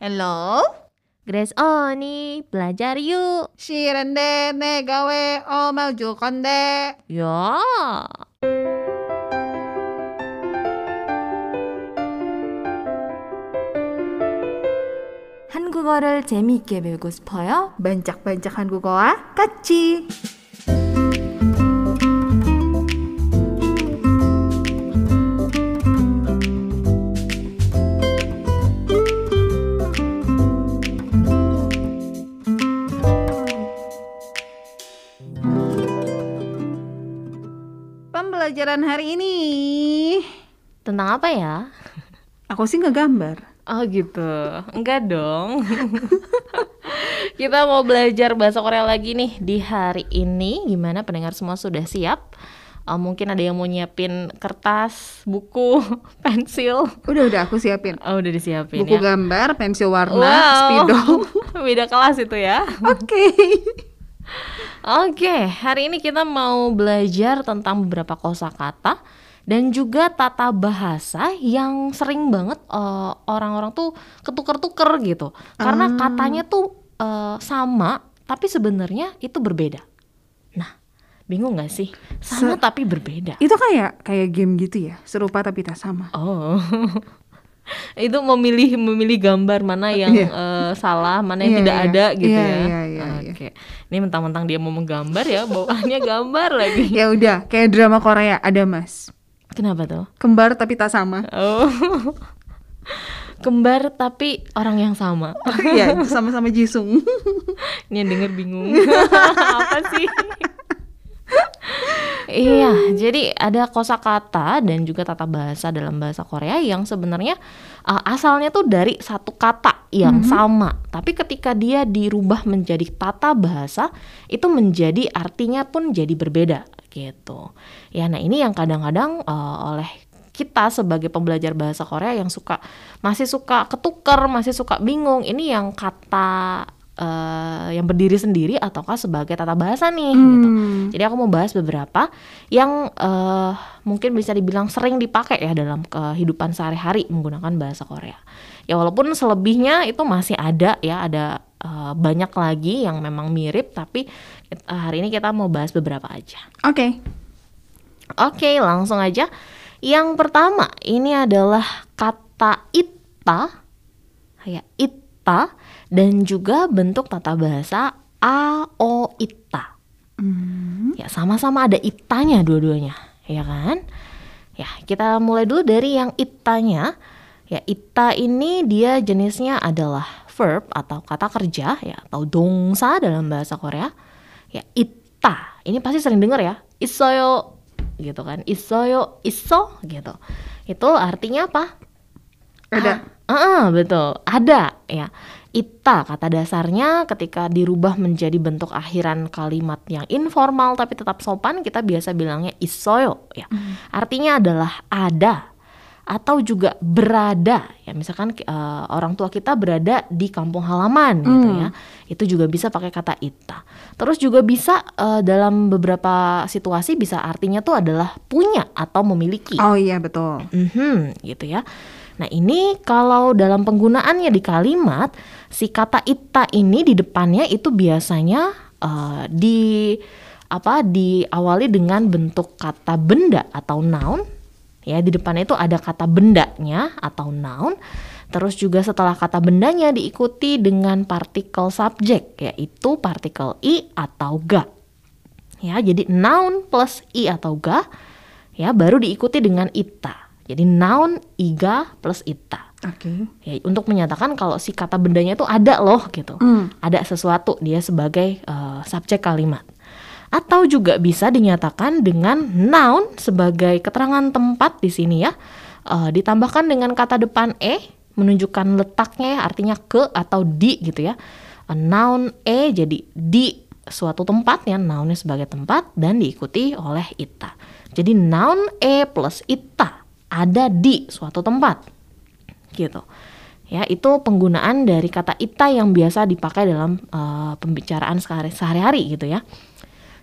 Hello? Grace Oni, belajar yuk. 싫은데 내가 왜 엄마 줄 건데? Ya. 한국어를 재미있게 배우고 싶어요? 반짝반짝 한국어와 같이. Pembelajaran hari ini Tentang apa ya? aku sih nggak gambar. Oh gitu, enggak dong. Kita mau belajar bahasa Korea lagi nih di hari ini. Gimana pendengar semua sudah siap? Eh, mungkin ada yang mau nyiapin kertas, buku, pensil. Udah udah aku siapin. Oh udah disiapin Buku ya. gambar, pensil warna, Wow. spidol. Beda kelas itu ya. Oke. Oke, hari ini kita mau belajar tentang beberapa kosakata dan juga tata bahasa yang sering banget eh, orang-orang tuh ketuker-tuker gitu. Karena Ah. katanya tuh eh, sama, tapi sebenarnya itu berbeda. Nah, bingung gak sih? Sama Se- tapi berbeda. Itu kayak kayak game gitu ya, serupa tapi tak sama. Oh. itu memilih memilih gambar mana yang Iya. eh, salah, mana yang Iya, tidak iya. ada gitu Iya, ya. iya, iya, iya. Oke. Ini mentang-mentang dia mau menggambar ya, bawaannya gambar lagi. Ya udah, kayak drama Korea ada Mas. Kenapa tuh? Kembar tapi tak sama. Oh. Kembar tapi orang yang sama. Iya, itu sama-sama Jisung. Ini yang denger bingung. Apa sih? Iya, jadi ada kosakata dan juga tata bahasa dalam bahasa Korea yang sebenarnya uh, asalnya tuh dari satu kata yang sama, tapi ketika dia dirubah menjadi tata bahasa itu menjadi artinya pun jadi berbeda gitu. Ya, nah ini yang kadang-kadang uh, oleh kita sebagai pembelajar bahasa Korea yang suka masih suka ketuker, masih suka bingung. Ini yang kata eh, yang berdiri sendiri ataukah sebagai tata bahasa nih gitu. Hmm. Jadi aku mau bahas beberapa yang eh, mungkin bisa dibilang sering dipakai ya dalam kehidupan sehari-hari menggunakan bahasa Korea. Ya walaupun selebihnya itu masih ada ya, ada eh, banyak lagi yang memang mirip tapi eh, hari ini kita mau bahas beberapa aja. Oke. Oke, langsung aja. Yang pertama, ini adalah kata ita, ya ita, dan juga bentuk tata bahasa ao ita. Hmm. Ya, sama-sama ada itanya dua-duanya, ya kan? Ya, kita mulai dulu dari yang itanya. Ya, ita ini dia jenisnya adalah verb atau kata kerja ya atau dongsa dalam bahasa Korea. Ya, ita. Ini pasti sering dengar ya. Isoyo gitu kan. Isoyo, iso gitu. Itu artinya apa? Ada. Ah, ah, betul. Ada ya. Ita kata dasarnya ketika dirubah menjadi bentuk akhiran kalimat yang informal tapi tetap sopan kita biasa bilangnya isoyo ya. Artinya adalah ada atau juga berada ya misalkan eh, orang tua kita berada di kampung halaman gitu ya. Itu juga bisa pakai kata ita. Terus juga bisa eh, dalam beberapa situasi bisa artinya tuh adalah punya atau memiliki. Oh iya betul. Mhm, gitu ya. Nah ini kalau dalam penggunaannya di kalimat si kata ita ini di depannya itu biasanya eh, di apa diawali dengan bentuk kata benda atau noun. Ya di depannya itu ada kata bendanya atau noun. Terus juga setelah kata bendanya diikuti dengan partikel subjek yaitu partikel i atau ga. Ya jadi noun plus i atau ga ya baru diikuti dengan ita jadi noun iga plus ita. Oke. ya untuk menyatakan kalau si kata bendanya itu ada loh gitu. Hmm. ada sesuatu dia sebagai eh, subjek kalimat. Atau juga bisa dinyatakan dengan noun sebagai keterangan tempat di sini ya. Eh, ditambahkan dengan kata depan e menunjukkan letaknya ya, artinya ke atau di gitu ya. A noun e jadi di suatu tempat ya nounnya sebagai tempat dan diikuti oleh ita. Jadi noun e plus ita ada di suatu tempat. Gitu. Ya itu penggunaan dari kata ita yang biasa dipakai dalam uh, pembicaraan sehari-hari gitu ya.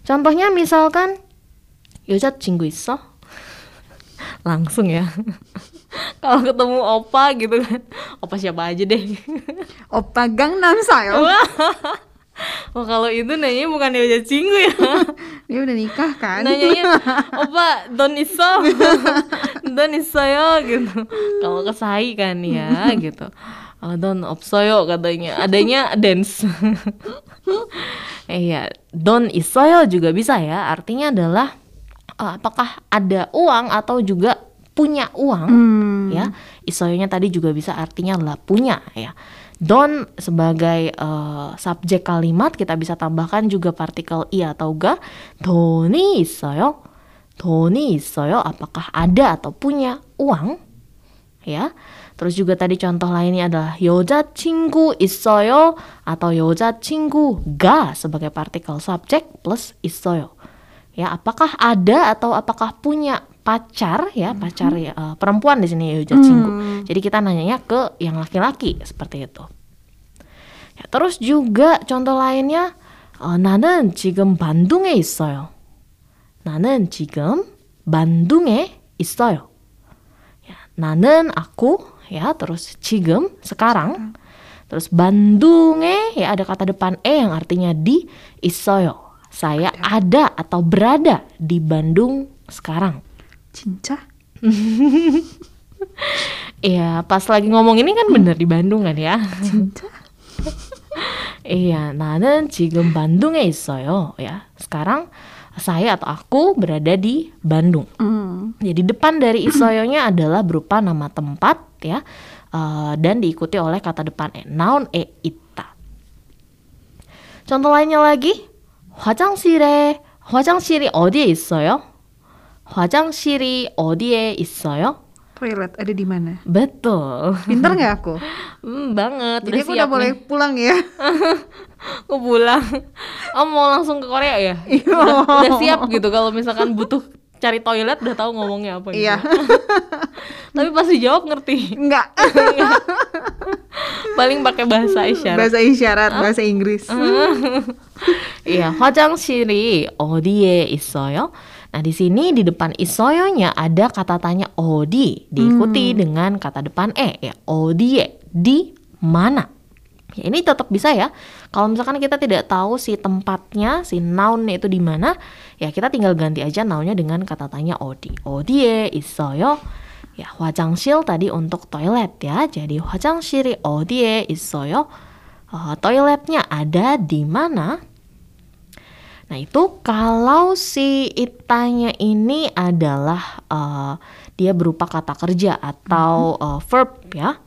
Contohnya misalkan yojat cinguiso, langsung ya. Kalau ketemu opa gitu kan. Opa siapa aja deh. Opa gang nam sayo Oh kalau itu nanya bukan dia udah Cinggu ya? Dia udah nikah kan? Nanya Opa Don Iso. Don Isoyo gitu. Kalau kesai kan ya gitu. Oh, Don opso yo katanya. Adanya dance. Eh, iya. Don Isoyo juga bisa ya. Artinya adalah eh, Apakah ada uang atau juga punya uang hmm. ya. Isoyonya tadi juga bisa artinya lah punya ya. Don sebagai uh, subjek kalimat kita bisa tambahkan juga partikel i atau ga. Doni soyo, Doni soyo, apakah ada atau punya uang? Ya. Terus juga tadi contoh lainnya adalah yoja cinggu isoyo atau yoja chingu ga sebagai partikel subjek plus isoyo. Ya, apakah ada atau apakah punya pacar ya, pacar ya eh, perempuan di sini 여자친구. Jadi kita nanyanya ke yang laki-laki seperti itu. Ya, terus juga contoh lainnya 어, 나는 지금 반둥에 있어요. 나는 지금 반둥에 있어요. Ya, 나는 aku ya, terus 지금 sekarang. Terus Bandung에 ya ada kata depan e yang artinya di 있어요. Saya ada atau berada di Bandung sekarang. 진짜? Iya, pas lagi ngomong ini kan bener di Bandung kan ya. 진짜? Iya, 나는 지금 반둥에 있어요. Ya, sekarang saya atau aku berada di Bandung. Hmm. Jadi depan dari isoyonya adalah berupa nama tempat ya, eh, dan diikuti oleh kata depan e, noun e ita. Contoh lainnya lagi, 화장실에 화장실이 어디에 있어요? 화장실이 어디에 있어요? Toilet ada di mana? Betul, Pinter nggak aku? hmm, banget. Jadi aku udah siap boleh nih. pulang ya? Aku pulang. Oh mau langsung ke Korea ya? Iya. udah, udah siap gitu kalau misalkan butuh cari toilet udah tahu ngomongnya apa gitu. Iya. Tapi pasti jawab ngerti. Enggak. Paling pakai bahasa isyarat. Bahasa isyarat, bahasa Inggris. Iya, 화장실이 어디에 있어요? Nah, di sini di depan isoyonya ada kata tanya odi diikuti hmm. dengan kata depan e ya odie ya, di mana. Ya, ini tetap bisa ya. Kalau misalkan kita tidak tahu si tempatnya, si noun itu di mana, ya kita tinggal ganti aja nounnya dengan kata tanya odi. Odie ya, isoyo ya wajangshil tadi untuk toilet ya. Jadi wajangshiri odie ya, isoyo uh, toiletnya ada di mana? Nah itu kalau si itanya ini adalah eh, dia berupa kata kerja atau eh, verb ya.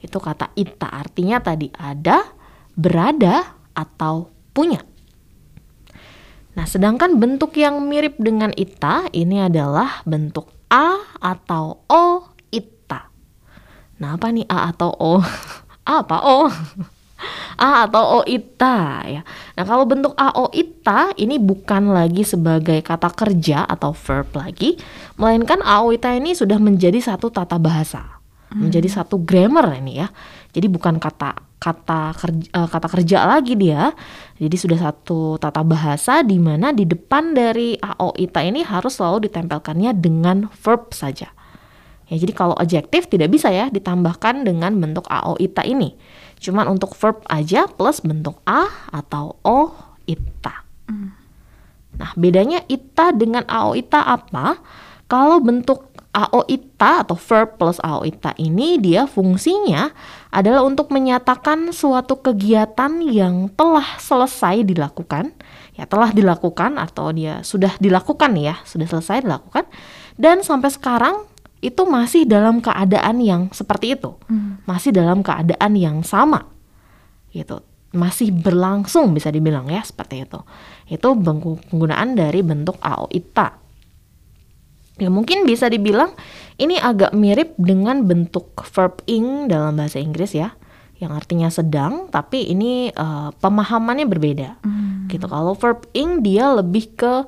Itu kata ita artinya tadi ada, berada atau punya. Nah sedangkan bentuk yang mirip dengan ita ini adalah bentuk a atau o ita. Nah apa nih a atau o? A apa o? A atau O ita ya. Nah, kalau bentuk A O ita ini bukan lagi sebagai kata kerja atau verb lagi, melainkan A O ita ini sudah menjadi satu tata bahasa. Menjadi satu grammar ini ya. Jadi bukan kata kata kerja, eh, kata kerja lagi dia. Jadi sudah satu tata bahasa di mana di depan dari A O ita ini harus selalu ditempelkannya dengan verb saja. Ya, jadi kalau adjektif tidak bisa ya ditambahkan dengan bentuk A O ita ini. Cuman untuk verb aja plus bentuk a atau o ita. Nah, bedanya ita dengan ao ita apa? Kalau bentuk ao ita atau verb plus ao ita ini dia fungsinya adalah untuk menyatakan suatu kegiatan yang telah selesai dilakukan, ya telah dilakukan atau dia sudah dilakukan ya, sudah selesai dilakukan dan sampai sekarang itu masih dalam keadaan yang seperti itu. Masih dalam keadaan yang sama. Gitu. Masih berlangsung bisa dibilang ya seperti itu. Itu penggunaan dari bentuk ao ita. Ya mungkin bisa dibilang ini agak mirip dengan bentuk verb ing dalam bahasa Inggris ya. Yang artinya sedang, tapi ini eh, pemahamannya berbeda. Gitu. Kalau verb ing dia lebih ke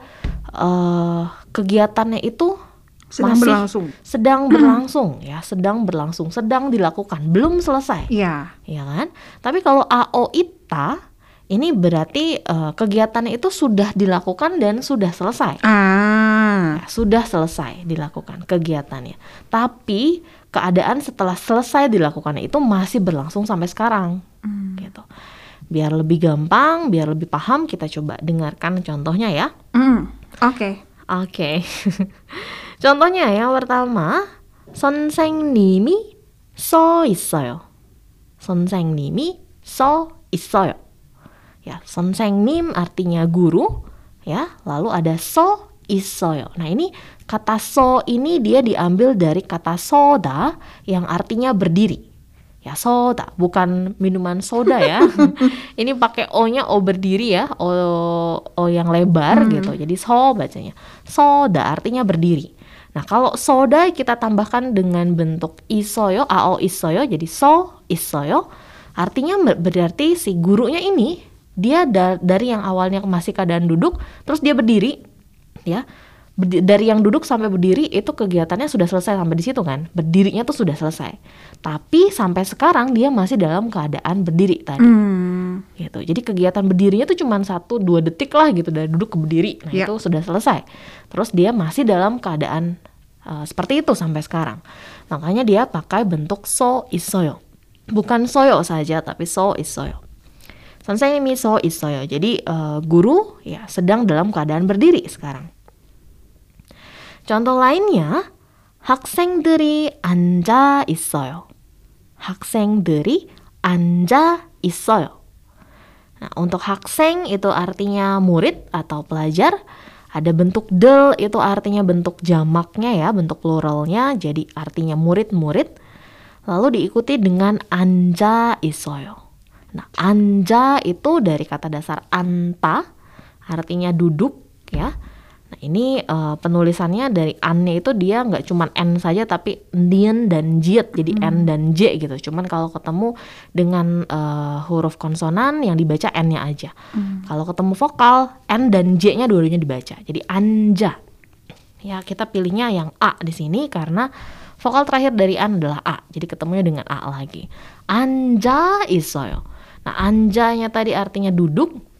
eh, kegiatannya itu Sedang masih berlangsung. sedang berlangsung ya, sedang berlangsung, sedang dilakukan, belum selesai Iya. ya kan? Tapi kalau AO ita ini berarti eh, kegiatannya itu sudah dilakukan dan sudah selesai. Ah. Ya, sudah selesai dilakukan kegiatannya. Tapi keadaan setelah selesai dilakukannya itu masih berlangsung sampai sekarang. Gitu. Biar lebih gampang, biar lebih paham, kita coba dengarkan contohnya ya. Hmm. Oke. Oke. Contohnya yang pertama, 선생님이 써 있어요. 선생님이 써 있어요. Ya, 선생님 artinya guru, ya. Lalu ada 써 있어요. Nah, ini kata 써 ini dia diambil dari kata soda yang artinya berdiri. Ya, soda, bukan minuman soda ya. ini pakai O-nya O berdiri ya, O O yang lebar gitu. Jadi so bacanya. Soda artinya berdiri. Nah, kalau soda kita tambahkan dengan bentuk isoyo, AO isoyo, jadi so isoyo, artinya ber- berarti si gurunya ini dia da- dari yang awalnya masih keadaan duduk, terus dia berdiri, ya. Dari yang duduk sampai berdiri itu kegiatannya sudah selesai sampai di situ kan, berdirinya tuh sudah selesai. Tapi sampai sekarang dia masih dalam keadaan berdiri tadi Hmm. gitu. Jadi kegiatan berdirinya tuh cuma satu dua detik lah gitu dari duduk ke berdiri. Nah Ya. itu sudah selesai. Terus dia masih dalam keadaan uh, seperti itu sampai sekarang. Makanya dia pakai bentuk so isoyo. Bukan soyo saja tapi so isoyo. 선생님이 so isoyo. Jadi uh, guru ya sedang dalam keadaan berdiri sekarang. Contoh lainnya 학생들이 앉아 있어요. 학생들이 앉아 있어요. Nah, untuk hakseng itu artinya murid atau pelajar. Ada bentuk del itu artinya bentuk jamaknya ya, bentuk pluralnya. Jadi artinya murid-murid. Lalu diikuti dengan anja isoyo. Nah, anja itu dari kata dasar anta, artinya duduk ya. Nah, ini eh, penulisannya dari an-nya itu dia nggak cuman n saja tapi ndien dan jiet jadi n dan j gitu. Cuman kalau ketemu dengan eh, huruf konsonan yang dibaca n-nya aja. Kalau ketemu vokal n dan j-nya dua-duanya dibaca. Jadi anja. Ya, kita pilihnya yang a di sini karena vokal terakhir dari an adalah a. Jadi ketemunya dengan a lagi. Anja isoyo. Nah, anjanya tadi artinya duduk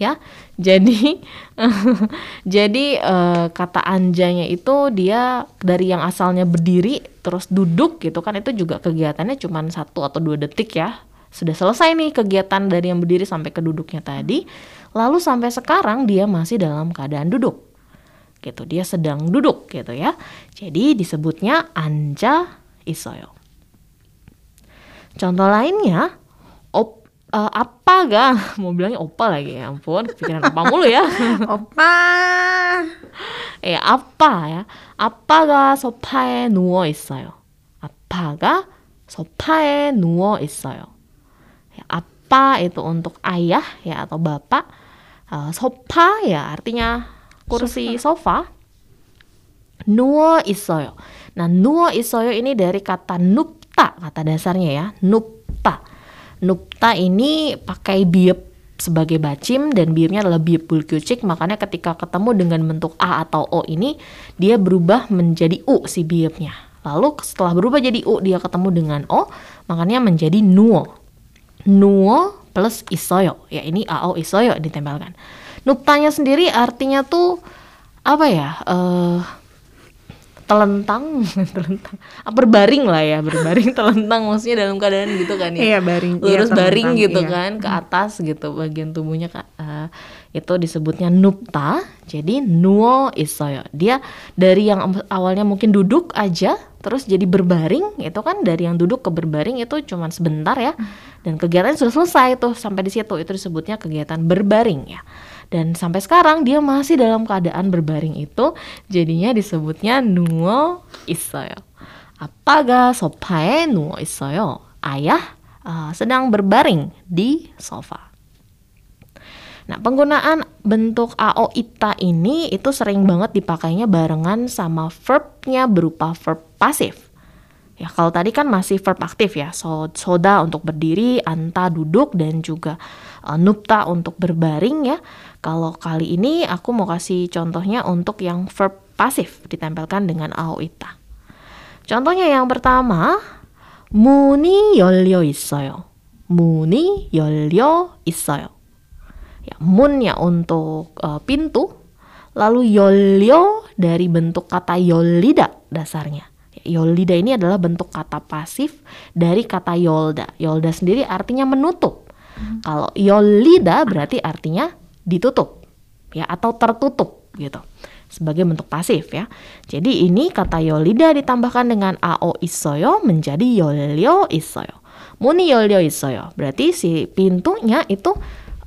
ya. Jadi jadi eh, kata anjanya itu dia dari yang asalnya berdiri terus duduk gitu kan itu juga kegiatannya cuma satu atau dua detik ya. Sudah selesai nih kegiatan dari yang berdiri sampai ke duduknya tadi. Lalu sampai sekarang dia masih dalam keadaan duduk. Gitu dia sedang duduk gitu ya. Jadi disebutnya anja isoyo contoh lainnya op, eh, apa ga mau bilangnya opa lagi ya ampun pikiran apa mulu ya 오빠. 예, 아빠, 아빠가 소파에 누워 있어요. 아빠가 소파에 누워 있어요. Ya, apa itu untuk ayah ya atau bapak. Eh, sofa ya artinya kursi sofa. 누워 있어요. Nah, 누워 있어요 ini dari kata nupta, kata dasarnya ya, nupta. Nupta ini pakai biep sebagai bacim dan biepnya adalah biep bulkyucik, makanya ketika ketemu dengan bentuk A atau O ini, dia berubah menjadi U si biepnya. Lalu setelah berubah jadi U, dia ketemu dengan O, makanya menjadi nuo. Nuo plus isoyo. Ya ini AO isoyo ditempelkan. Nuptanya sendiri artinya tuh apa ya? eh telentang, telentang, ah, berbaring lah ya, berbaring telentang maksudnya dalam keadaan gitu kan ya. Iya, baring. Lurus Iya, baring gitu iya. kan ke atas gitu bagian tubuhnya Kak. Eh, itu disebutnya nupta. Jadi nuo isoyo. Dia dari yang awalnya mungkin duduk aja terus jadi berbaring itu kan dari yang duduk ke berbaring itu cuman sebentar ya dan kegiatan sudah selesai tuh sampai di situ itu disebutnya kegiatan berbaring ya dan sampai sekarang dia masih dalam keadaan berbaring itu jadinya disebutnya nuo isoyo. Apaga sopae nuo isoyo? Ayah uh, sedang berbaring di sofa. Nah, penggunaan bentuk AO ita ini itu sering banget dipakainya barengan sama verbnya berupa verb pasif. Ya, kalau tadi kan masih verb aktif ya, so, soda untuk berdiri, anta duduk, dan juga eh, nupta untuk berbaring ya. Kalau kali ini aku mau kasih contohnya untuk yang verb pasif ditempelkan dengan AO ita. Contohnya yang pertama, 문이 열려 있어요. 문이 열려 있어요. Ya, 문 ya untuk uh, pintu, lalu 열려 dari bentuk kata 열리다 dasarnya. Ya, 열리다 ini adalah bentuk kata pasif dari kata yolda. Yolda sendiri artinya menutup. Hmm. Kalau yolida berarti artinya ditutup ya atau tertutup gitu sebagai bentuk pasif ya. Jadi ini kata yolida ditambahkan dengan ao isoyo menjadi yolio isoyo. Muni yolio isoyo berarti si pintunya itu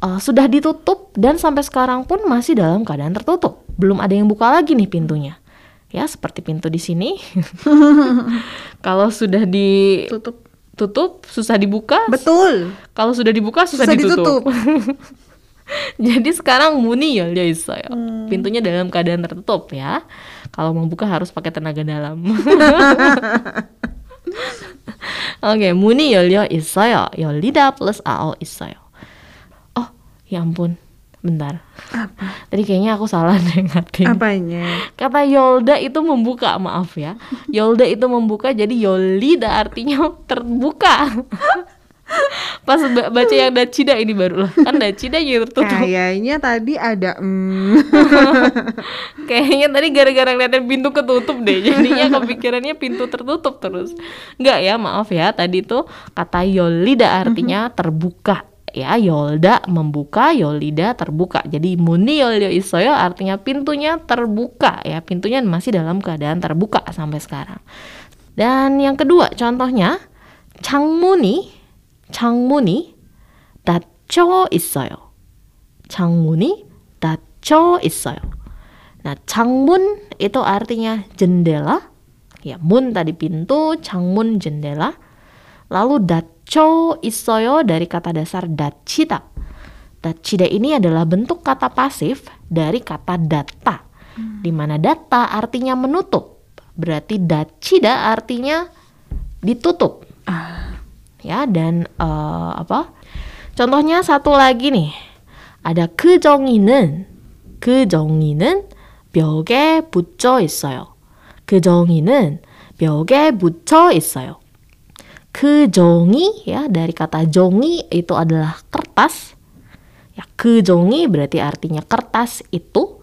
uh, sudah ditutup dan sampai sekarang pun masih dalam keadaan tertutup. Belum ada yang buka lagi nih pintunya. Ya, seperti pintu di sini. Kalau sudah ditutup tutup susah dibuka. Betul. Kalau sudah dibuka susah, susah ditutup. ditutup. Jadi sekarang muni ya, ya Lisa ya. Hmm. Pintunya dalam keadaan tertutup ya. Kalau mau buka harus pakai tenaga dalam. Oke, okay, muni ya, ya, yolio isayo, yolida plus ao isayo. Oh, ya ampun. Bentar. Tadi kayaknya aku salah deh ngatin. Apanya? Kata Yolda itu membuka, maaf ya. Yolda itu membuka jadi Yolida artinya terbuka. Pas ba- baca yang Dacida ini baru lah. Kan Dacida yang tertutup. Kayaknya tadi ada mm, Kayaknya tadi gara-gara ngeliatin pintu ketutup deh Jadinya kepikirannya pintu tertutup terus Enggak ya maaf ya Tadi tuh kata Yolida artinya terbuka ya Yolda membuka, Yolida terbuka. Jadi muni Yolio isoyo artinya pintunya terbuka ya, pintunya masih dalam keadaan terbuka sampai sekarang. Dan yang kedua contohnya Changmuni, Changmuni dacho isoyo. Changmuni tacho isoyo. Nah, Changmun itu artinya jendela. Ya, mun tadi pintu, Changmun jendela. Lalu 닫혀 있어요 dari kata dasar 닫히다. 닫히다 ini adalah bentuk kata pasif dari kata data. Di mana data artinya menutup. Berarti 닫히다 artinya ditutup. Ya, dan eh, apa? Contohnya satu lagi nih. Ada 그정이는 그정이는 벽에 붙여 있어요. 그정이는 벽에 붙여 있어요. kejongi ya dari kata jongi itu adalah kertas. Ya kejongi berarti artinya kertas itu.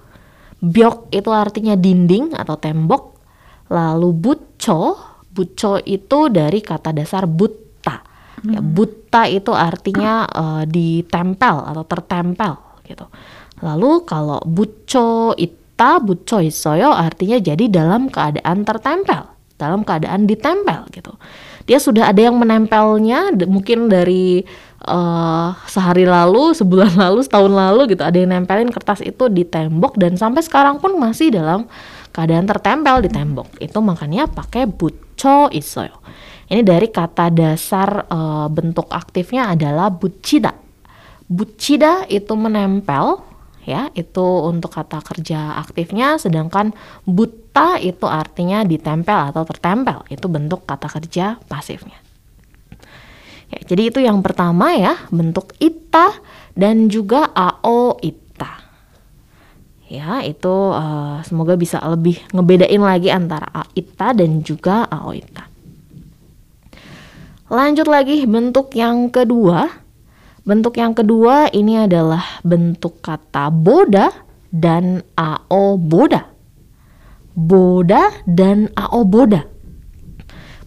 biok itu artinya dinding atau tembok. Lalu butco, butco itu dari kata dasar buta Ya, hmm. buta itu artinya uh, ditempel atau tertempel gitu. Lalu kalau butco ita butco isoyo artinya jadi dalam keadaan tertempel, dalam keadaan ditempel gitu. Dia sudah ada yang menempelnya, mungkin dari eh, sehari lalu, sebulan lalu, setahun lalu gitu. Ada yang nempelin kertas itu di tembok dan sampai sekarang pun masih dalam keadaan tertempel di tembok. Itu makanya pakai buco isoyo. Ini dari kata dasar eh, bentuk aktifnya adalah bucida. Bucida itu menempel ya, itu untuk kata kerja aktifnya sedangkan buta itu artinya ditempel atau tertempel. Itu bentuk kata kerja pasifnya. Ya, jadi itu yang pertama ya, bentuk ita dan juga ao ita. Ya, itu eh, semoga bisa lebih ngebedain lagi antara ita dan juga ao ita. Lanjut lagi bentuk yang kedua. Bentuk yang kedua ini adalah bentuk kata boda dan ao boda. Boda dan ao boda.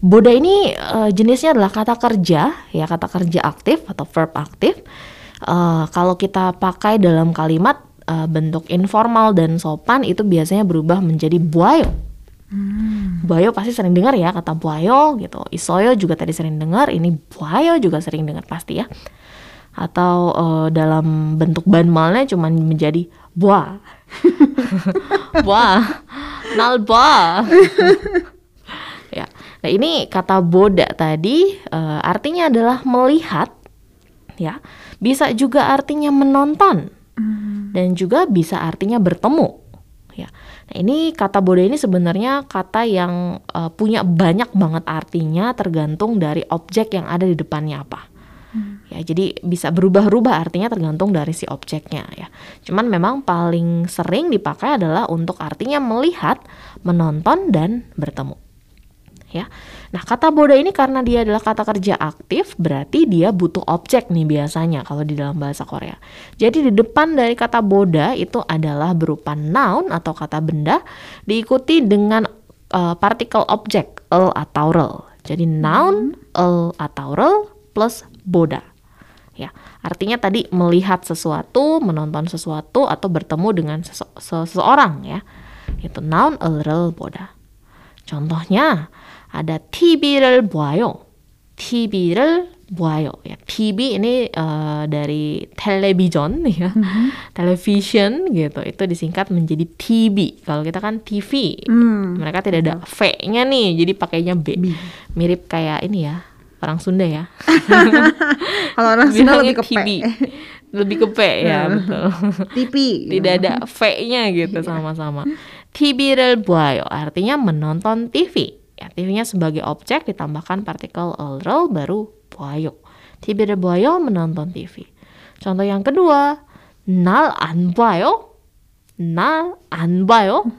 Boda ini eh, jenisnya adalah kata kerja, ya kata kerja aktif atau verb aktif. Eh, kalau kita pakai dalam kalimat eh, bentuk informal dan sopan itu biasanya berubah menjadi buayo. Buayo pasti sering dengar ya kata buayo gitu. Isoyo juga tadi sering dengar, ini buayo juga sering dengar pasti ya. Atau eh, dalam bentuk banmalnya cuman menjadi buah. buah. Nalba. ya. Nah, ini kata boda tadi eh, artinya adalah melihat ya. Bisa juga artinya menonton. Dan juga bisa artinya bertemu. Ya. Nah, ini kata boda ini sebenarnya kata yang eh, punya banyak banget artinya tergantung dari objek yang ada di depannya apa. Ya, jadi bisa berubah-ubah artinya tergantung dari si objeknya ya. Cuman memang paling sering dipakai adalah untuk artinya melihat, menonton dan bertemu. ya. Nah, kata boda ini karena dia adalah kata kerja aktif, berarti dia butuh objek nih biasanya kalau di dalam bahasa Korea. Jadi di depan dari kata boda itu adalah berupa noun atau kata benda diikuti dengan uh, partikel objek el atau rel. Jadi noun, el atau rel plus boda Ya, artinya tadi melihat sesuatu, menonton sesuatu atau bertemu dengan sese seseorang ya. Itu noun, el, rel, boda. Contohnya ada TV를 보아요. TV를 보아요. Ya, TV ini uh, dari television ya. Mm-hmm. Television gitu. Itu disingkat menjadi TV. Kalau kita kan TV. Mm. Mereka tidak ada V-nya nih, jadi pakainya B. B. Mirip kayak ini ya, orang Sunda ya. Kalau orang Sunda lebih ke P. Lebih ke P ya, betul. Tipi. Tidak ada V-nya gitu iya. sama-sama. Tibirel buayo artinya menonton TV. Ya, TV-nya sebagai objek ditambahkan partikel oral baru buayo. Tibirel buayo menonton TV. Contoh yang kedua, nal anbayo. Nal anbayo.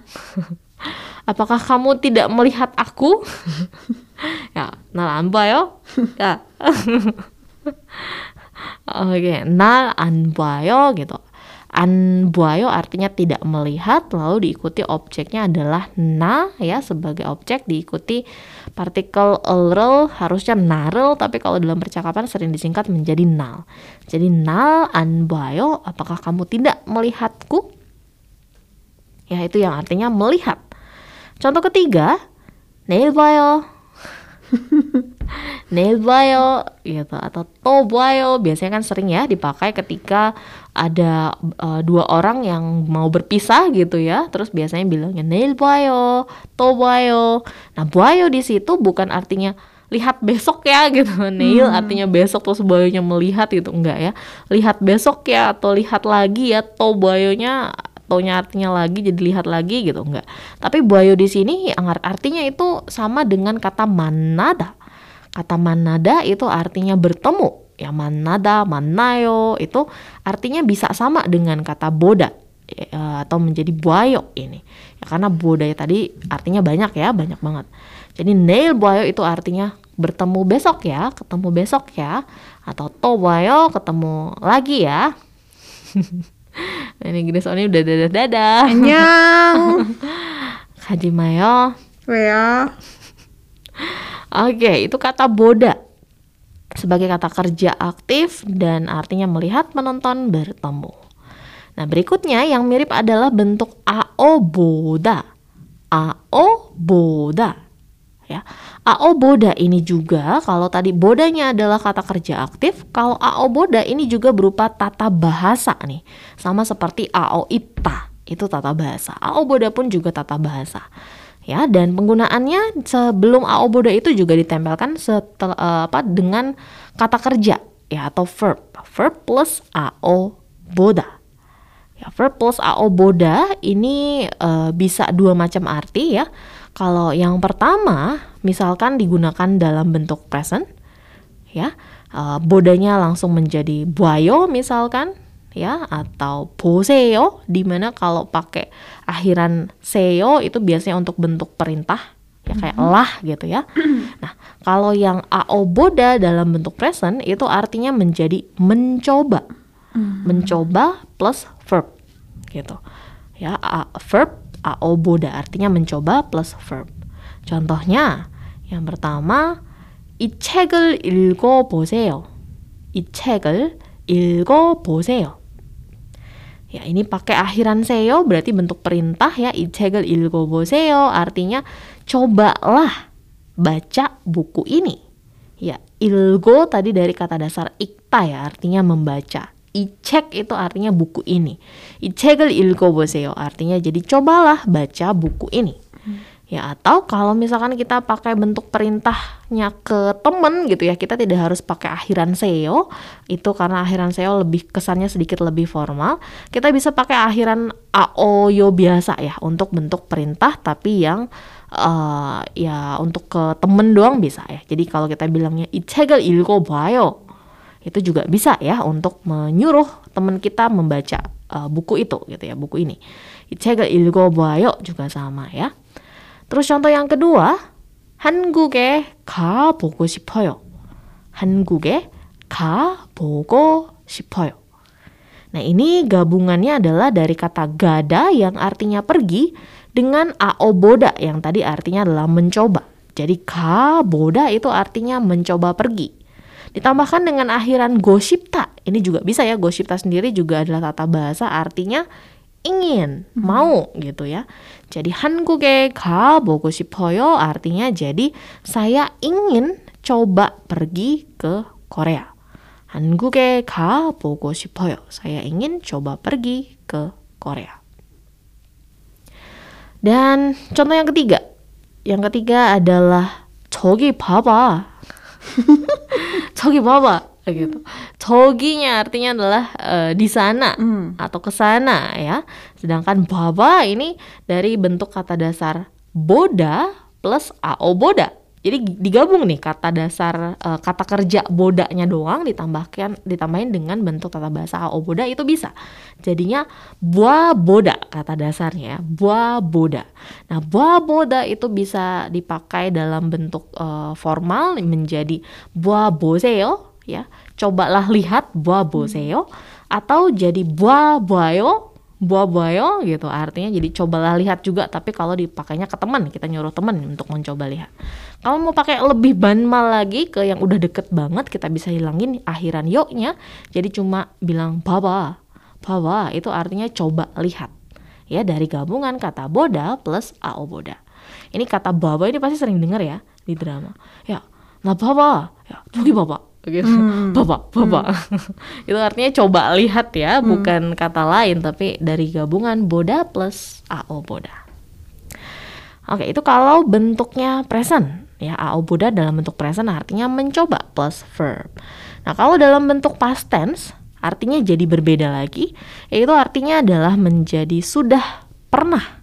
Apakah kamu tidak melihat aku? ya, 날안 봐요? ya. Oke, okay, 날안 봐요 gitu. An buayo artinya tidak melihat, lalu diikuti objeknya adalah na ya sebagai objek diikuti partikel elrel harusnya narel tapi kalau dalam percakapan sering disingkat menjadi nal. Jadi nal an buayo apakah kamu tidak melihatku? Ya itu yang artinya melihat. Contoh ketiga, neil buayo bio gitu atau to bio biasanya kan sering ya dipakai ketika ada uh, dua orang yang mau berpisah gitu ya. Terus biasanya bilangnya nail bio to bio nah bio di situ bukan artinya lihat besok ya gitu. Nail hmm. artinya besok terus bionya melihat gitu. Enggak ya. Lihat besok ya atau lihat lagi ya to tonya artinya lagi jadi lihat lagi gitu enggak. Tapi buayo di sini artinya itu sama dengan kata manada. Kata manada itu artinya bertemu. Ya manada manayo itu artinya bisa sama dengan kata boda ya, atau menjadi buayo ini. Ya karena boda ya tadi artinya banyak ya banyak banget. Jadi nail buayo itu artinya bertemu besok ya ketemu besok ya atau to buayo ketemu lagi ya ini gini soalnya udah dadah dadah. Annyeong. Hajimayo. Ya. Oke, itu kata boda sebagai kata kerja aktif dan artinya melihat, menonton, bertemu. Nah, berikutnya yang mirip adalah bentuk ao boda. Ao boda ya. AO boda ini juga kalau tadi bodanya adalah kata kerja aktif, kalau AO boda ini juga berupa tata bahasa nih. Sama seperti AO ita, itu tata bahasa. AO boda pun juga tata bahasa. Ya, dan penggunaannya sebelum AO boda itu juga ditempelkan setel, uh, apa dengan kata kerja ya atau verb. Verb plus AO boda. Ya, verb plus AO boda ini uh, bisa dua macam arti ya. Kalau yang pertama, misalkan digunakan dalam bentuk present, ya, uh, bodanya langsung menjadi buayo misalkan, ya, atau poseo, di mana kalau pakai akhiran seo itu biasanya untuk bentuk perintah, ya kayak mm -hmm. lah gitu ya. Nah, kalau yang ao boda dalam bentuk present itu artinya menjadi mencoba, mm -hmm. mencoba plus verb, gitu, ya, uh, verb aoboda artinya mencoba plus verb. Contohnya yang pertama 이 책을 읽어보세요. 이 책을 읽어보세요. Ya, ini pakai akhiran seyo berarti bentuk perintah ya. 이 책을 읽어보세요 artinya cobalah baca buku ini. Ya, ilgo tadi dari kata dasar ikta ya, artinya membaca cek itu artinya buku ini. 이 책을 읽어보세요. Artinya jadi cobalah baca buku ini. Hmm. Ya atau kalau misalkan kita pakai bentuk perintahnya ke temen gitu ya, kita tidak harus pakai akhiran seo. Itu karena akhiran seo lebih kesannya sedikit lebih formal. Kita bisa pakai akhiran aoyo biasa ya untuk bentuk perintah tapi yang uh, ya untuk ke temen doang bisa ya. Jadi kalau kita bilangnya 이 책을 읽어봐요 itu juga bisa ya untuk menyuruh teman kita membaca uh, buku itu gitu ya buku ini. 책을 읽어봐요 juga sama ya. Terus contoh yang kedua, 한국에 가보고 싶어요. 한국에 가보고 싶어요. Nah, ini gabungannya adalah dari kata gada yang artinya pergi dengan aoboda yang tadi artinya adalah mencoba. Jadi kaboda itu artinya mencoba pergi. Ditambahkan dengan akhiran gosipta. Ini juga bisa ya, gosipta sendiri juga adalah tata bahasa artinya ingin, mau gitu ya. Jadi 한국에 가보고 싶어요 artinya jadi saya ingin coba pergi ke Korea. 한국에 가보고 싶어요. Saya ingin coba pergi ke Korea. Dan contoh yang ketiga. Yang ketiga adalah 저기 봐봐. 저기 봐봐. gitu. 저기nya artinya adalah eh, di sana Hmm. atau ke sana ya. Sedangkan baba ini dari bentuk kata dasar boda plus ao boda. jadi digabung nih kata dasar eh, kata kerja bodanya doang ditambahkan ditambahin dengan bentuk tata bahasa ao boda itu bisa. Jadinya buah boda kata dasarnya ya, buah boda. Nah, buah boda itu bisa dipakai dalam bentuk eh, formal menjadi buah boseo ya. Cobalah lihat buah boseo atau jadi buah boyo buah boyo gitu. Artinya jadi cobalah lihat juga tapi kalau dipakainya ke teman kita nyuruh teman untuk mencoba lihat. Kalau mau pakai lebih banmal lagi ke yang udah deket banget kita bisa hilangin akhiran yoknya. Jadi cuma bilang baba baba itu artinya coba lihat. Ya dari gabungan kata boda plus ao boda. Ini kata baba ini pasti sering dengar ya di drama. Ya nah baba ya 저 gitu baba baba itu artinya coba lihat ya bukan kata lain tapi dari gabungan boda plus ao boda Oke, itu kalau bentuknya present. Ya, ao boda dalam bentuk present artinya mencoba plus verb. Nah, kalau dalam bentuk past tense artinya jadi berbeda lagi, yaitu artinya adalah menjadi sudah pernah.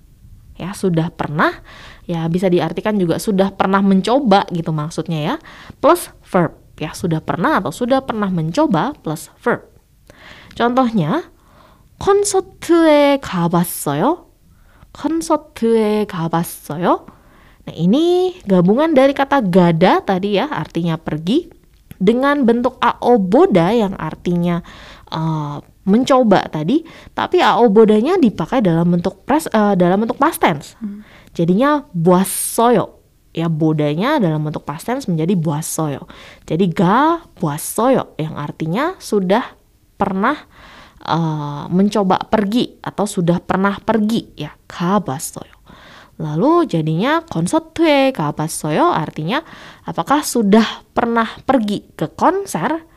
Ya, sudah pernah. Ya, bisa diartikan juga sudah pernah mencoba gitu maksudnya ya. Plus verb Ya, sudah pernah atau sudah pernah mencoba plus verb. Contohnya 콘서트에 가봤어요. 콘서트에 가봤어요. Nah, ini gabungan dari kata gada tadi ya, artinya pergi dengan bentuk aoboda yang artinya eh, mencoba tadi, tapi aobodanya dipakai dalam bentuk pres eh, dalam bentuk past tense. Jadinya buasoyo. ya bodanya dalam bentuk past tense menjadi buasoyo. Jadi ga buasoyo yang artinya sudah pernah uh, mencoba pergi atau sudah pernah pergi ya ka buasoyo. Lalu jadinya konsotue ka buasoyo artinya apakah sudah pernah pergi ke konser?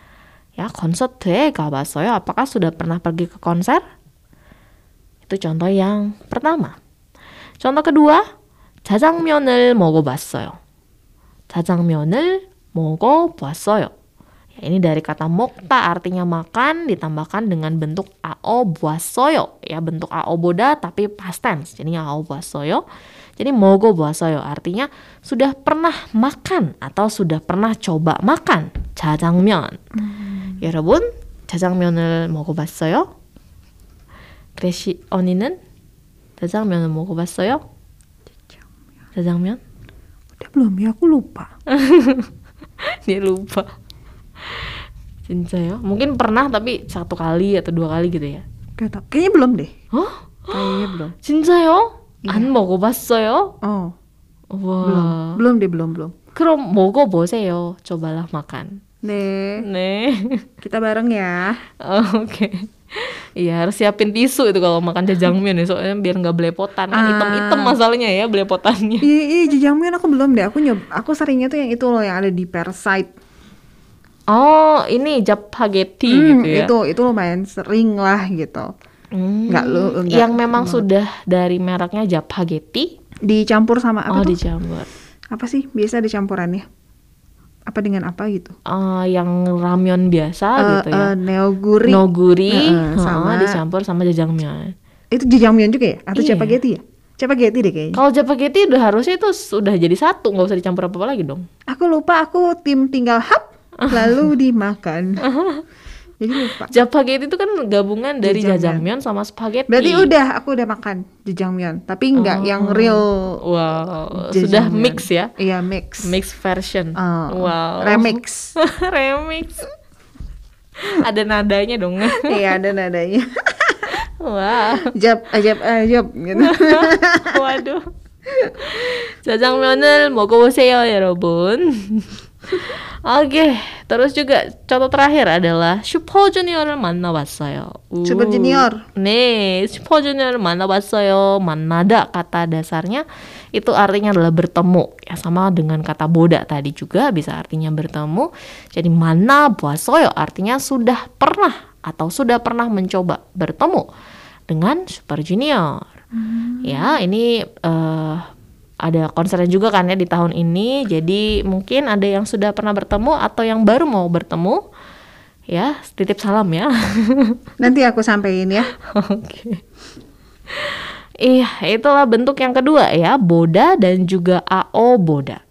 Ya konsotue ka buasoyo apakah sudah pernah pergi ke konser? Itu contoh yang pertama. Contoh kedua, 자장면을 먹어봤어요. 자장면을 먹어봤어요. Ya, ini dari kata mokta artinya makan ditambahkan dengan bentuk ao buasoyo ya bentuk ao boda tapi past tense jadinya ao buasoyo jadi mogo buasoyo artinya sudah pernah makan atau sudah pernah coba makan jajangmyeon 여러분 jajangmyeon을 먹어봤어요? 그레시 언니는 jajangmyeon을 먹어봤어요? jajangmyeon? Udah belum ya? Aku lupa. dia lupa Cincayo mungkin pernah tapi satu kali atau dua kali gitu ya Gak tau. Kayaknya belum deh. Hah? Kayaknya belum. 진짜요? 안 먹어봤어요? Oh, 와. belum. Belum deh, belum, belum. 그럼 먹어보세요. cobalah makan. Nih, 네. kita bareng ya. Oh, Oke. Iya harus siapin tisu itu kalau makan jajangmyeon ya soalnya biar nggak belepotan kan Ah. hitam-hitam masalahnya ya belepotannya. Iya, iya, jajangmyeon aku belum deh. Aku nyob, aku seringnya tuh yang itu loh yang ada di Persite. Oh ini japageti Hmm, gitu ya. itu itu lumayan sering lah gitu. Hmm, Nggak lu- nggak yang memang banget. sudah dari mereknya japageti. Dicampur sama apa Oh tuh? dicampur. Apa sih biasa dicampurannya? Apa dengan apa gitu? Eh, yang ramyeon biasa Eh, gitu ya. eh, neoguri. Noguri Heeh, heeh, sama- dicampur sama jajangmyeon. Itu jajangmyeon juga ya? Atau Iya. spaghetti ya? Spaghetti deh kayaknya. Kalau japageti udah harusnya itu sudah jadi satu, nggak usah dicampur apa-apa lagi dong. Aku lupa aku tim tinggal hap lalu dimakan. Jadi lupa. Japageti itu kan gabungan dari Jajangmyeon. jajangmyeon sama spaghetti. Berarti udah aku udah makan jajangmyeon, tapi nggak yang real Wow, sudah jajangmyeon. mix ya. Iya mix. Mix version. Oh, wow. Remix. Remix. Ada nadanya dong. Iya ada nadanya. Wah. Jab, ajab, ajab gitu. 와도 짜장면을 먹어보세요 여러분 Oke, terus juga contoh terakhir adalah 슈퍼주니어를 만나봤어요. 우. 슈퍼주니어. 네, 슈퍼주니어를 만나봤어요. 만나다 kata dasarnya itu artinya adalah bertemu. Ya sama dengan kata boda tadi juga bisa artinya bertemu. Jadi 만나봤어요 artinya sudah pernah atau sudah pernah mencoba bertemu dengan Super Junior. Ya, ini eh, ada konser juga kan ya di tahun ini. Jadi mungkin ada yang sudah pernah bertemu atau yang baru mau bertemu. Ya, titip salam ya. Nanti aku sampein ya. Oke. Iya, itulah bentuk yang kedua ya, boda dan juga AO boda.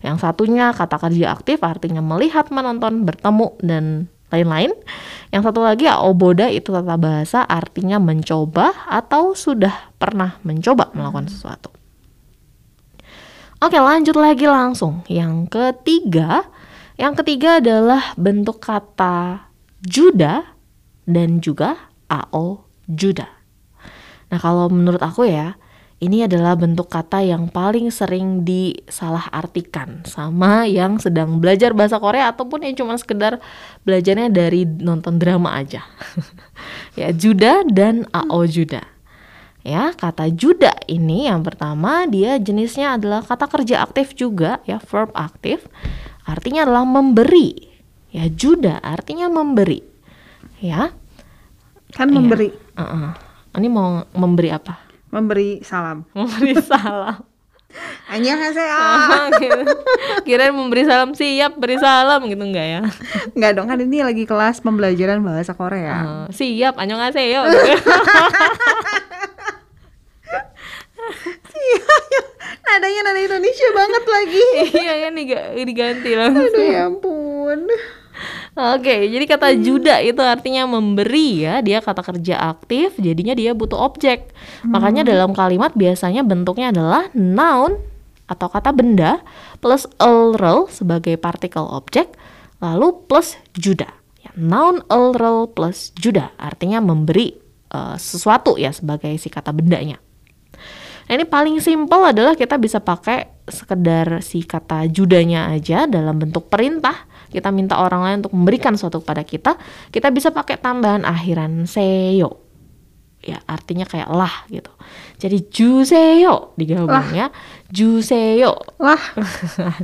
Yang satunya kata kerja aktif artinya melihat, menonton, bertemu dan lain-lain. Yang satu lagi AO boda itu tata bahasa artinya mencoba atau sudah pernah mencoba melakukan sesuatu. Oke, lanjut lagi langsung. Yang ketiga, yang ketiga adalah bentuk kata juda dan juga AO juda. Nah, kalau menurut aku ya, ini adalah bentuk kata yang paling sering disalahartikan sama yang sedang belajar bahasa Korea ataupun yang cuma sekedar belajarnya dari nonton drama aja. ya, juda dan AO juda. Ya, kata juda ini yang pertama dia jenisnya adalah kata kerja aktif juga ya, verb aktif. Artinya adalah memberi. Ya, juda artinya memberi. Ya. Kan Iya. memberi, Uh-uh. Ini mau memberi apa? memberi salam. Memberi salam. Annyeonghaseyo. Ah, gitu. Kirain memberi salam siap beri salam gitu enggak ya? Enggak dong, kan ini lagi kelas pembelajaran bahasa Korea. Uh, siap annyeonghaseyo gitu. Nadanya nada Indonesia banget lagi. iya kan diga- diganti langsung. Aduh ya ampun. Oke, jadi kata juda itu artinya memberi ya, dia kata kerja aktif, jadinya dia butuh objek. Makanya dalam kalimat biasanya bentuknya adalah noun atau kata benda plus plural sebagai partikel objek, lalu plus juda. Ya, noun plural plus juda artinya memberi eh, sesuatu ya sebagai si kata bendanya. Nah, ini paling simpel adalah kita bisa pakai sekedar si kata judanya aja dalam bentuk perintah. Kita minta orang lain untuk memberikan sesuatu kepada kita. Kita bisa pakai tambahan akhiran seyo. Ya, artinya kayak lah gitu. Jadi juseyo digabung ya. Juseyo. Wah,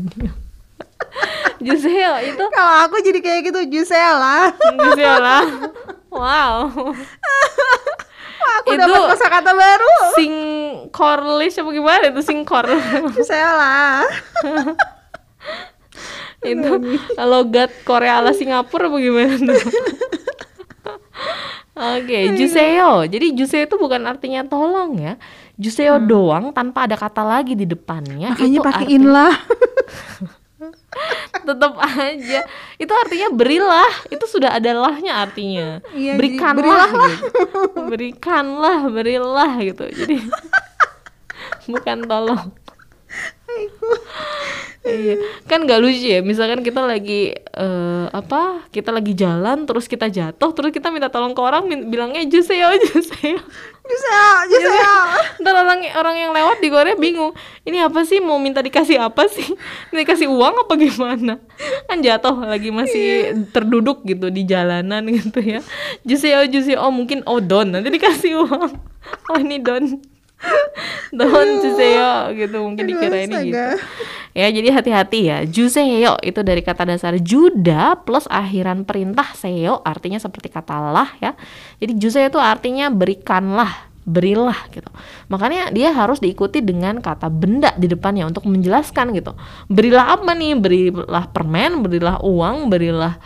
juseyo itu kalau aku jadi kayak gitu Jusela. juseyo lah. Aku Itu- dapat kosakata baru. Sing korlish apa gimana itu sing kor? Jusela. itu logat Korea ala Singapura apa gimana tuh? Oke, juseo. Jadi juseo itu bukan artinya tolong ya. Juseo doang tanpa ada kata lagi di depannya. Makanya pakein lah. Tetap aja. Itu artinya berilah. Itu sudah ada lahnya artinya. Iya, Berikanlah. berilah gitu. Berikanlah, berilah gitu. Jadi bukan tolong. Iya, kan nggak lucu ya. Misalkan kita lagi eh, apa? Kita lagi jalan, terus kita jatuh, terus kita minta tolong ke orang, bilangnya juseo, juseo. Jusela, Jusela. Ntar orang orang yang lewat di Korea bingung. Ini apa sih? Mau minta dikasih apa sih? Dikasih uang apa gimana? Kan jatuh lagi masih terduduk gitu di jalanan gitu ya. Juseo, juseo. Oh mungkin oh don. Nanti dikasih uang. Oh ini don. Don juseo gitu mungkin Aduh, dikira ini gitu. Ya, jadi hati-hati ya. Juseo itu dari kata dasar juda plus akhiran perintah seo artinya seperti kata lah ya. Jadi juseo itu artinya berikanlah, berilah gitu. Makanya dia harus diikuti dengan kata benda di depannya untuk menjelaskan gitu. Berilah apa nih? Berilah permen, berilah uang, berilah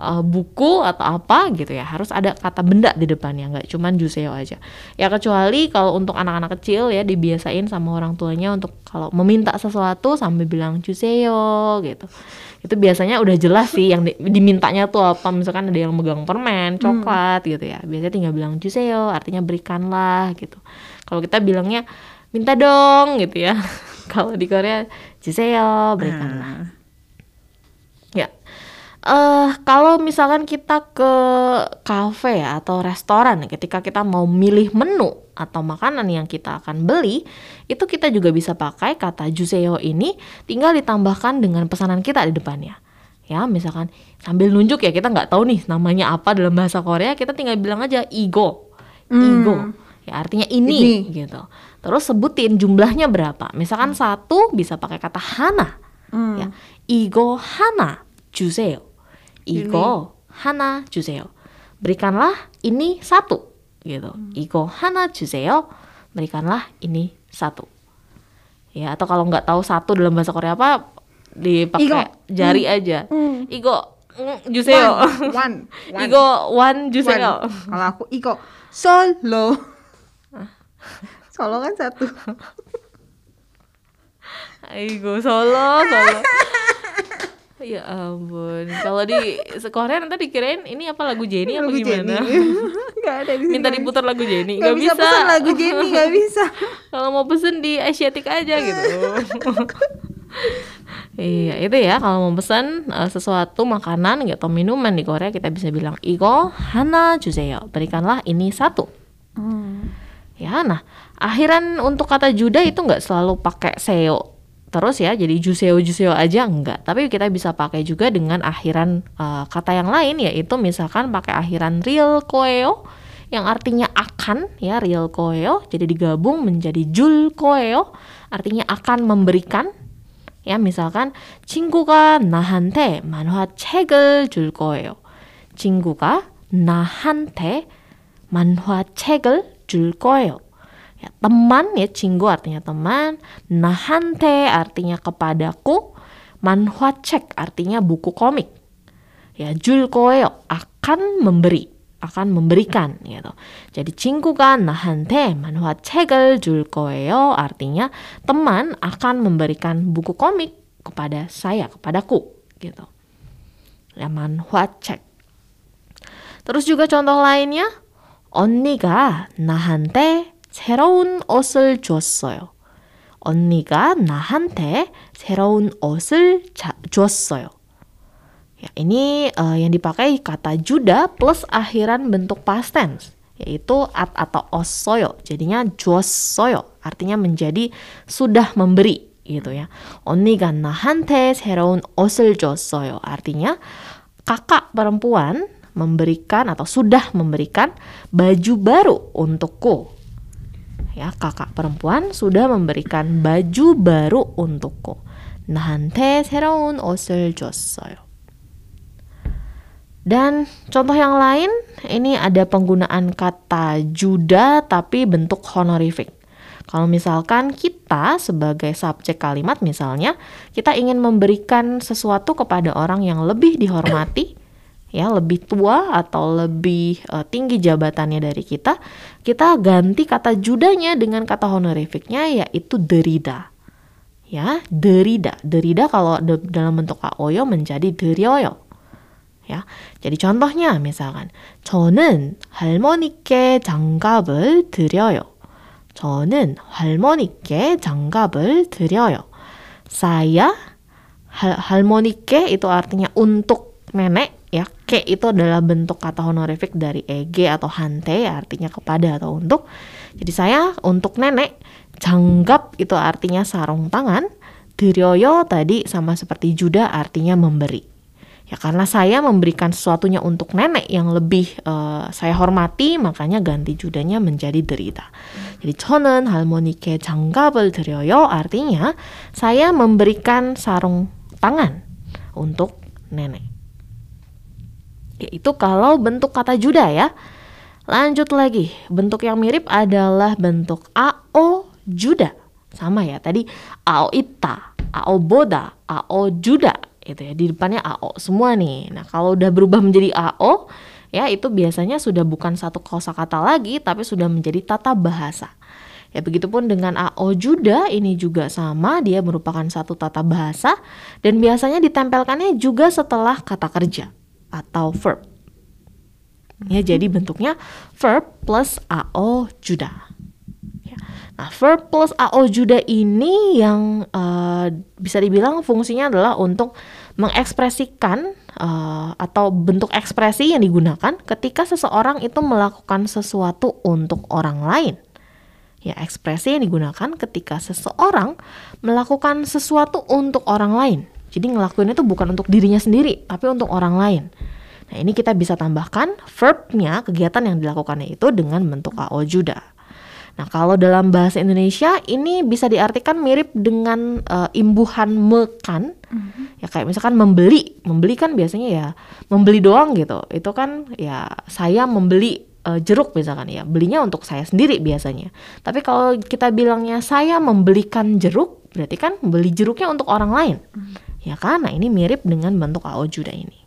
uh, buku atau apa gitu ya. Harus ada kata benda di depannya nggak cuman juseo aja. Ya kecuali kalau untuk anak-anak kecil ya dibiasain sama orang tuanya untuk kalau meminta sesuatu sambil bilang juseo gitu. Itu biasanya udah jelas sih yang di, dimintanya tuh apa. Misalkan ada yang megang permen coklat gitu ya. Biasanya tinggal bilang juseo artinya berikanlah gitu. Kalau kita bilangnya minta dong gitu ya. Kalau di Korea juseo berikanlah. Ya uh, kalau misalkan kita ke kafe ya, atau restoran, ya, ketika kita mau milih menu atau makanan yang kita akan beli, itu kita juga bisa pakai kata juseo ini, tinggal ditambahkan dengan pesanan kita di depannya. Ya, misalkan sambil nunjuk ya, kita nggak tahu nih namanya apa dalam bahasa Korea, kita tinggal bilang aja ego, hmm. igo. Ya, artinya ini, ini gitu. Terus sebutin jumlahnya berapa. Misalkan hmm. satu bisa pakai kata hana. Hmm. Ya, ego hana juseo 이거 하나 주세요. Berikanlah ini satu, gitu. 이거 하나 주세요. Berikanlah ini satu. Ya, atau kalau nggak tahu satu dalam bahasa Korea apa, dipakai Igo. jari aja. Hmm. 이거 mm, 주세요. One, one, one. 이거 one 주세요. One. Kalau aku iko solo. Solo kan satu. Aigo solo solo. ya ampun. Kalau di Korea nanti dikirain ini apa lagu Jenny apa Lagu gimana? Gak ada di Minta diputar lagu Jenny Gak nggak bisa, bisa. pesan lagu Jenny, gak bisa. Kalau mau pesen di Asiatic aja gitu. iya, itu ya kalau mau pesan eh, sesuatu makanan gitu, atau minuman di Korea kita bisa bilang igo hana juseyo. Berikanlah ini satu. Ya, nah akhiran untuk kata juda itu nggak selalu pakai seo terus ya, jadi juseo juseo aja enggak. Tapi kita bisa pakai juga dengan akhiran eh, kata yang lain yaitu misalkan pakai akhiran real koeo yang artinya akan ya real koeo jadi digabung menjadi jul koeo artinya akan memberikan ya misalkan 친구가 나한테 만화책을 줄 거예요. 친구가 나한테 만화책을 줄 거예요. Ya, teman ya cinggu artinya teman, nahante artinya kepadaku, manhuacek artinya buku komik. Ya, julkoyo akan memberi, akan memberikan gitu. Jadi cingkukan nahante manhuacekal julkoyo artinya teman akan memberikan buku komik kepada saya, kepadaku gitu. Ya, manhuacek. Terus juga contoh lainnya, Onniga nahante 새로운 옷을 줬어요. 언니가 나한테 새로운 옷을 자- 줬어요. Ya, ini eh, yang dipakai kata juda plus akhiran bentuk past tense yaitu at atau osoyo. Jadinya 줬어요. Artinya menjadi sudah memberi gitu ya. 언니가 나한테 새로운 옷을 줬어요. Artinya kakak perempuan memberikan atau sudah memberikan baju baru untukku. Ya, kakak perempuan sudah memberikan baju baru untukku. 나한테 새로운 옷을 줬어요. Dan contoh yang lain, ini ada penggunaan kata juda tapi bentuk honorific. Kalau misalkan kita sebagai subjek kalimat misalnya, kita ingin memberikan sesuatu kepada orang yang lebih dihormati, ya lebih tua atau lebih eh, tinggi jabatannya dari kita, kita ganti kata judanya dengan kata honorificnya yaitu derida. Ya, derida. Derida kalau de- dalam bentuk aoyo menjadi deryoyo. Ya, jadi contohnya misalkan 저는 할머니께 장갑을 드려요. 저는 할머니께 장갑을 드려요. Saya hal- 할머니께 itu artinya untuk nenek ya ke itu adalah bentuk kata honorifik dari ege atau hante ya, artinya kepada atau untuk. Jadi saya untuk nenek canggap itu artinya sarung tangan dirioyo tadi sama seperti juda artinya memberi. Ya karena saya memberikan sesuatunya untuk nenek yang lebih uh, saya hormati makanya ganti judanya menjadi derita. Jadi chonen harmonike janggapel derioyo artinya saya memberikan sarung tangan untuk nenek. Yaitu kalau bentuk kata juda ya. Lanjut lagi, bentuk yang mirip adalah bentuk ao juda. Sama ya, tadi ao ita, ao boda, ao juda itu ya di depannya AO semua nih. Nah, kalau udah berubah menjadi AO ya itu biasanya sudah bukan satu kosakata lagi tapi sudah menjadi tata bahasa. Ya begitupun dengan AO Juda ini juga sama, dia merupakan satu tata bahasa dan biasanya ditempelkannya juga setelah kata kerja atau verb. Ya, jadi bentuknya verb plus AO Juda. Ya. Nah, verb plus AO Juda ini yang uh, bisa dibilang fungsinya adalah untuk mengekspresikan uh, atau bentuk ekspresi yang digunakan ketika seseorang itu melakukan sesuatu untuk orang lain. Ya, ekspresi yang digunakan ketika seseorang melakukan sesuatu untuk orang lain. Jadi ngelakuin itu bukan untuk dirinya sendiri, tapi untuk orang lain. Nah, ini kita bisa tambahkan verbnya, kegiatan yang dilakukannya itu dengan bentuk AO juda. Nah, kalau dalam bahasa Indonesia ini bisa diartikan mirip dengan uh, imbuhan mekan. Mm-hmm. Ya kayak misalkan membeli. Membeli kan biasanya ya membeli doang gitu. Itu kan ya saya membeli uh, jeruk misalkan ya belinya untuk saya sendiri biasanya tapi kalau kita bilangnya saya membelikan jeruk berarti kan beli jeruknya untuk orang lain hmm. Ya kan? Nah ini mirip dengan bentuk juda ini.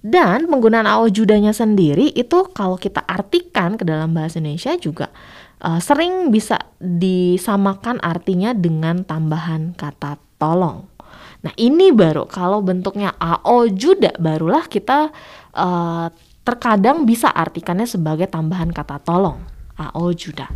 Dan penggunaan judanya sendiri itu kalau kita artikan ke dalam bahasa Indonesia juga uh, sering bisa disamakan artinya dengan tambahan kata tolong. Nah ini baru kalau bentuknya AO juda barulah kita uh, terkadang bisa artikannya sebagai tambahan kata tolong ao juda.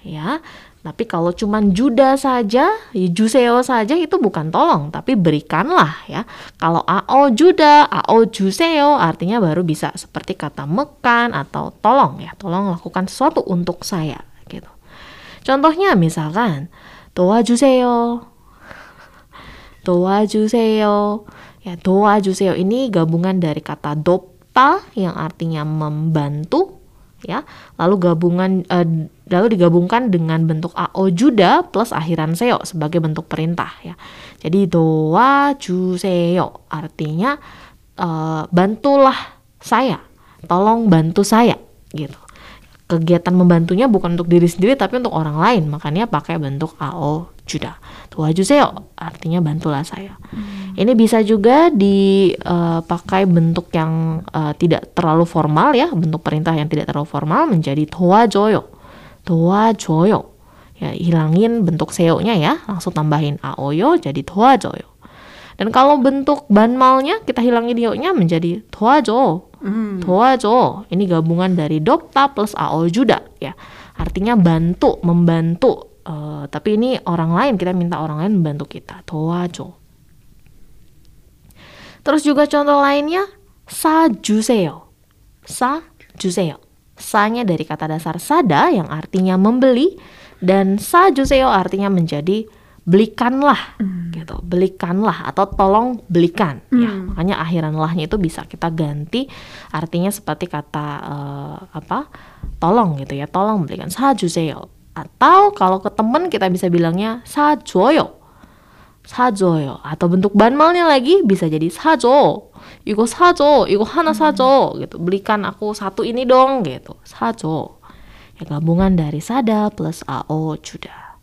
Ya tapi kalau cuman juda saja ya juseo saja itu bukan tolong tapi berikanlah ya. Kalau ao juda ao juseo artinya baru bisa seperti kata mekan atau tolong ya. Tolong lakukan sesuatu untuk saya gitu. Contohnya misalkan doa juseo. Doa juseo. Ya doa juseo ini gabungan dari kata dop ta yang artinya membantu ya. Lalu gabungan uh, lalu digabungkan dengan bentuk ao juda plus akhiran seo sebagai bentuk perintah ya. Jadi doa juseo artinya uh, bantulah saya tolong bantu saya gitu. Kegiatan membantunya bukan untuk diri sendiri tapi untuk orang lain makanya pakai bentuk ao juda. Doa juseo artinya bantulah saya. Hmm. Ini bisa juga dipakai uh, bentuk yang uh, tidak terlalu formal ya, bentuk perintah yang tidak terlalu formal menjadi toa joyo. Toa joyo. Ya, hilangin bentuk seo-nya ya, langsung tambahin aoyo jadi toa joyo. Dan kalau bentuk banmalnya kita hilangin yo-nya menjadi toajo. Mm. Toajo. Ini gabungan dari dopta plus ao juda ya. Artinya bantu, membantu. Uh, tapi ini orang lain kita minta orang lain membantu kita. Toajo. Terus juga contoh lainnya sa juseo. Sanya dari kata dasar sada yang artinya membeli dan sajuseo artinya menjadi belikanlah mm. gitu. Belikanlah atau tolong belikan mm. ya hmm. makanya akhiran lahnya itu bisa kita ganti artinya seperti kata uh, apa? Tolong gitu ya tolong belikan. Sajuseo atau kalau ke temen kita bisa bilangnya sajoyo sajoyo atau bentuk banmalnya lagi bisa jadi sajo 이거 사줘. 이거 하나 사줘. gitu. Belikan aku satu ini dong gitu. 사줘. Ya gabungan dari sada plus ao juda.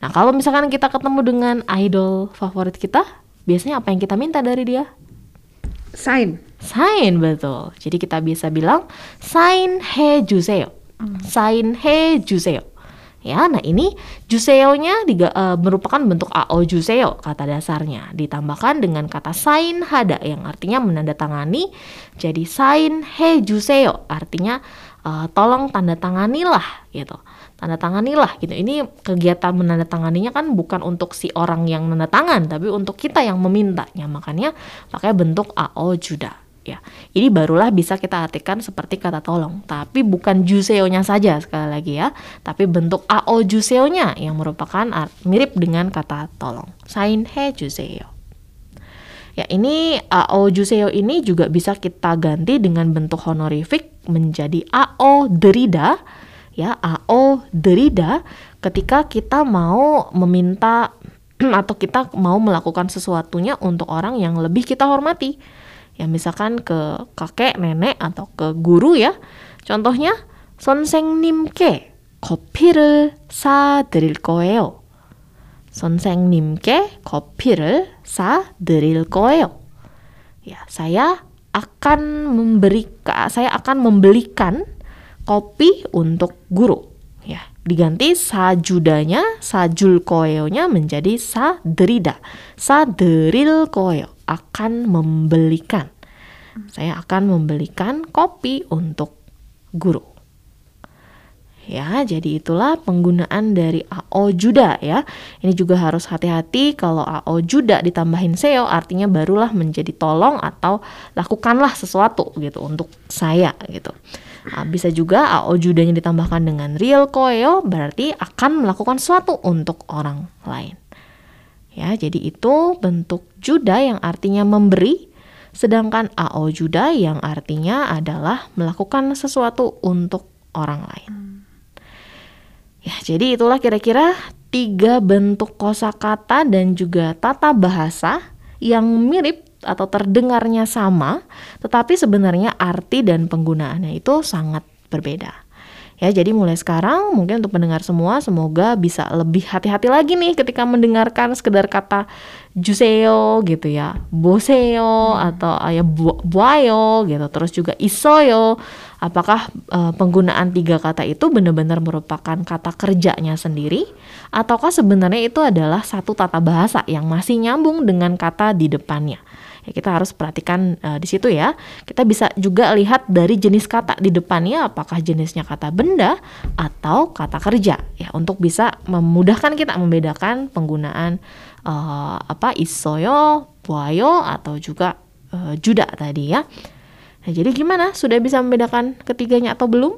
Nah, kalau misalkan kita ketemu dengan idol favorit kita, biasanya apa yang kita minta dari dia? Sign. Sign betul. Jadi kita bisa bilang sign he juseo. Hmm. Sign he juseo. Ya, nah ini juseo-nya uh, merupakan bentuk ao juseo kata dasarnya. Ditambahkan dengan kata sign hada yang artinya menandatangani. Jadi sign he juseo artinya uh, tolong tanda tanganilah gitu. Tanda tanganilah gitu. Ini kegiatan menandatanganinya kan bukan untuk si orang yang nanda tangan tapi untuk kita yang memintanya. Makanya pakai bentuk ao juda ya. Ini barulah bisa kita artikan seperti kata tolong, tapi bukan juseo-nya saja sekali lagi ya, tapi bentuk ao juseo-nya yang merupakan mirip dengan kata tolong. Sain he juseo. Ya, ini ao juseo ini juga bisa kita ganti dengan bentuk honorific menjadi ao derida ya, ao derida ketika kita mau meminta atau kita mau melakukan sesuatunya untuk orang yang lebih kita hormati ya misalkan ke kakek, nenek atau ke guru ya. Contohnya 선생님께 커피를 사드릴 거예요. 선생님께 커피를 사 드릴 거예요. Ya, saya akan memberi saya akan membelikan kopi untuk guru. Ya, diganti sajudanya, sajul koeonya menjadi sadrida. Sadril koeo akan membelikan. Saya akan membelikan kopi untuk guru. Ya, jadi itulah penggunaan dari AO Juda ya. Ini juga harus hati-hati kalau AO Juda ditambahin SEO artinya barulah menjadi tolong atau lakukanlah sesuatu gitu untuk saya gitu. Nah, bisa juga AO Judanya ditambahkan dengan real koeo berarti akan melakukan sesuatu untuk orang lain. Ya, jadi itu bentuk Juda yang artinya memberi sedangkan AO Juda yang artinya adalah melakukan sesuatu untuk orang lain. Ya, jadi itulah kira-kira tiga bentuk kosakata dan juga tata bahasa yang mirip atau terdengarnya sama, tetapi sebenarnya arti dan penggunaannya itu sangat berbeda. Ya, jadi mulai sekarang mungkin untuk pendengar semua semoga bisa lebih hati-hati lagi nih ketika mendengarkan sekedar kata juseo gitu ya, boseo atau ya bu buayo gitu, terus juga isoyo. Apakah uh, penggunaan tiga kata itu benar-benar merupakan kata kerjanya sendiri ataukah sebenarnya itu adalah satu tata bahasa yang masih nyambung dengan kata di depannya? Ya kita harus perhatikan uh, di situ ya. Kita bisa juga lihat dari jenis kata di depannya apakah jenisnya kata benda atau kata kerja ya untuk bisa memudahkan kita membedakan penggunaan uh, apa isoyo, buayo atau juga uh, juda tadi ya. Nah, jadi gimana? Sudah bisa membedakan ketiganya atau belum?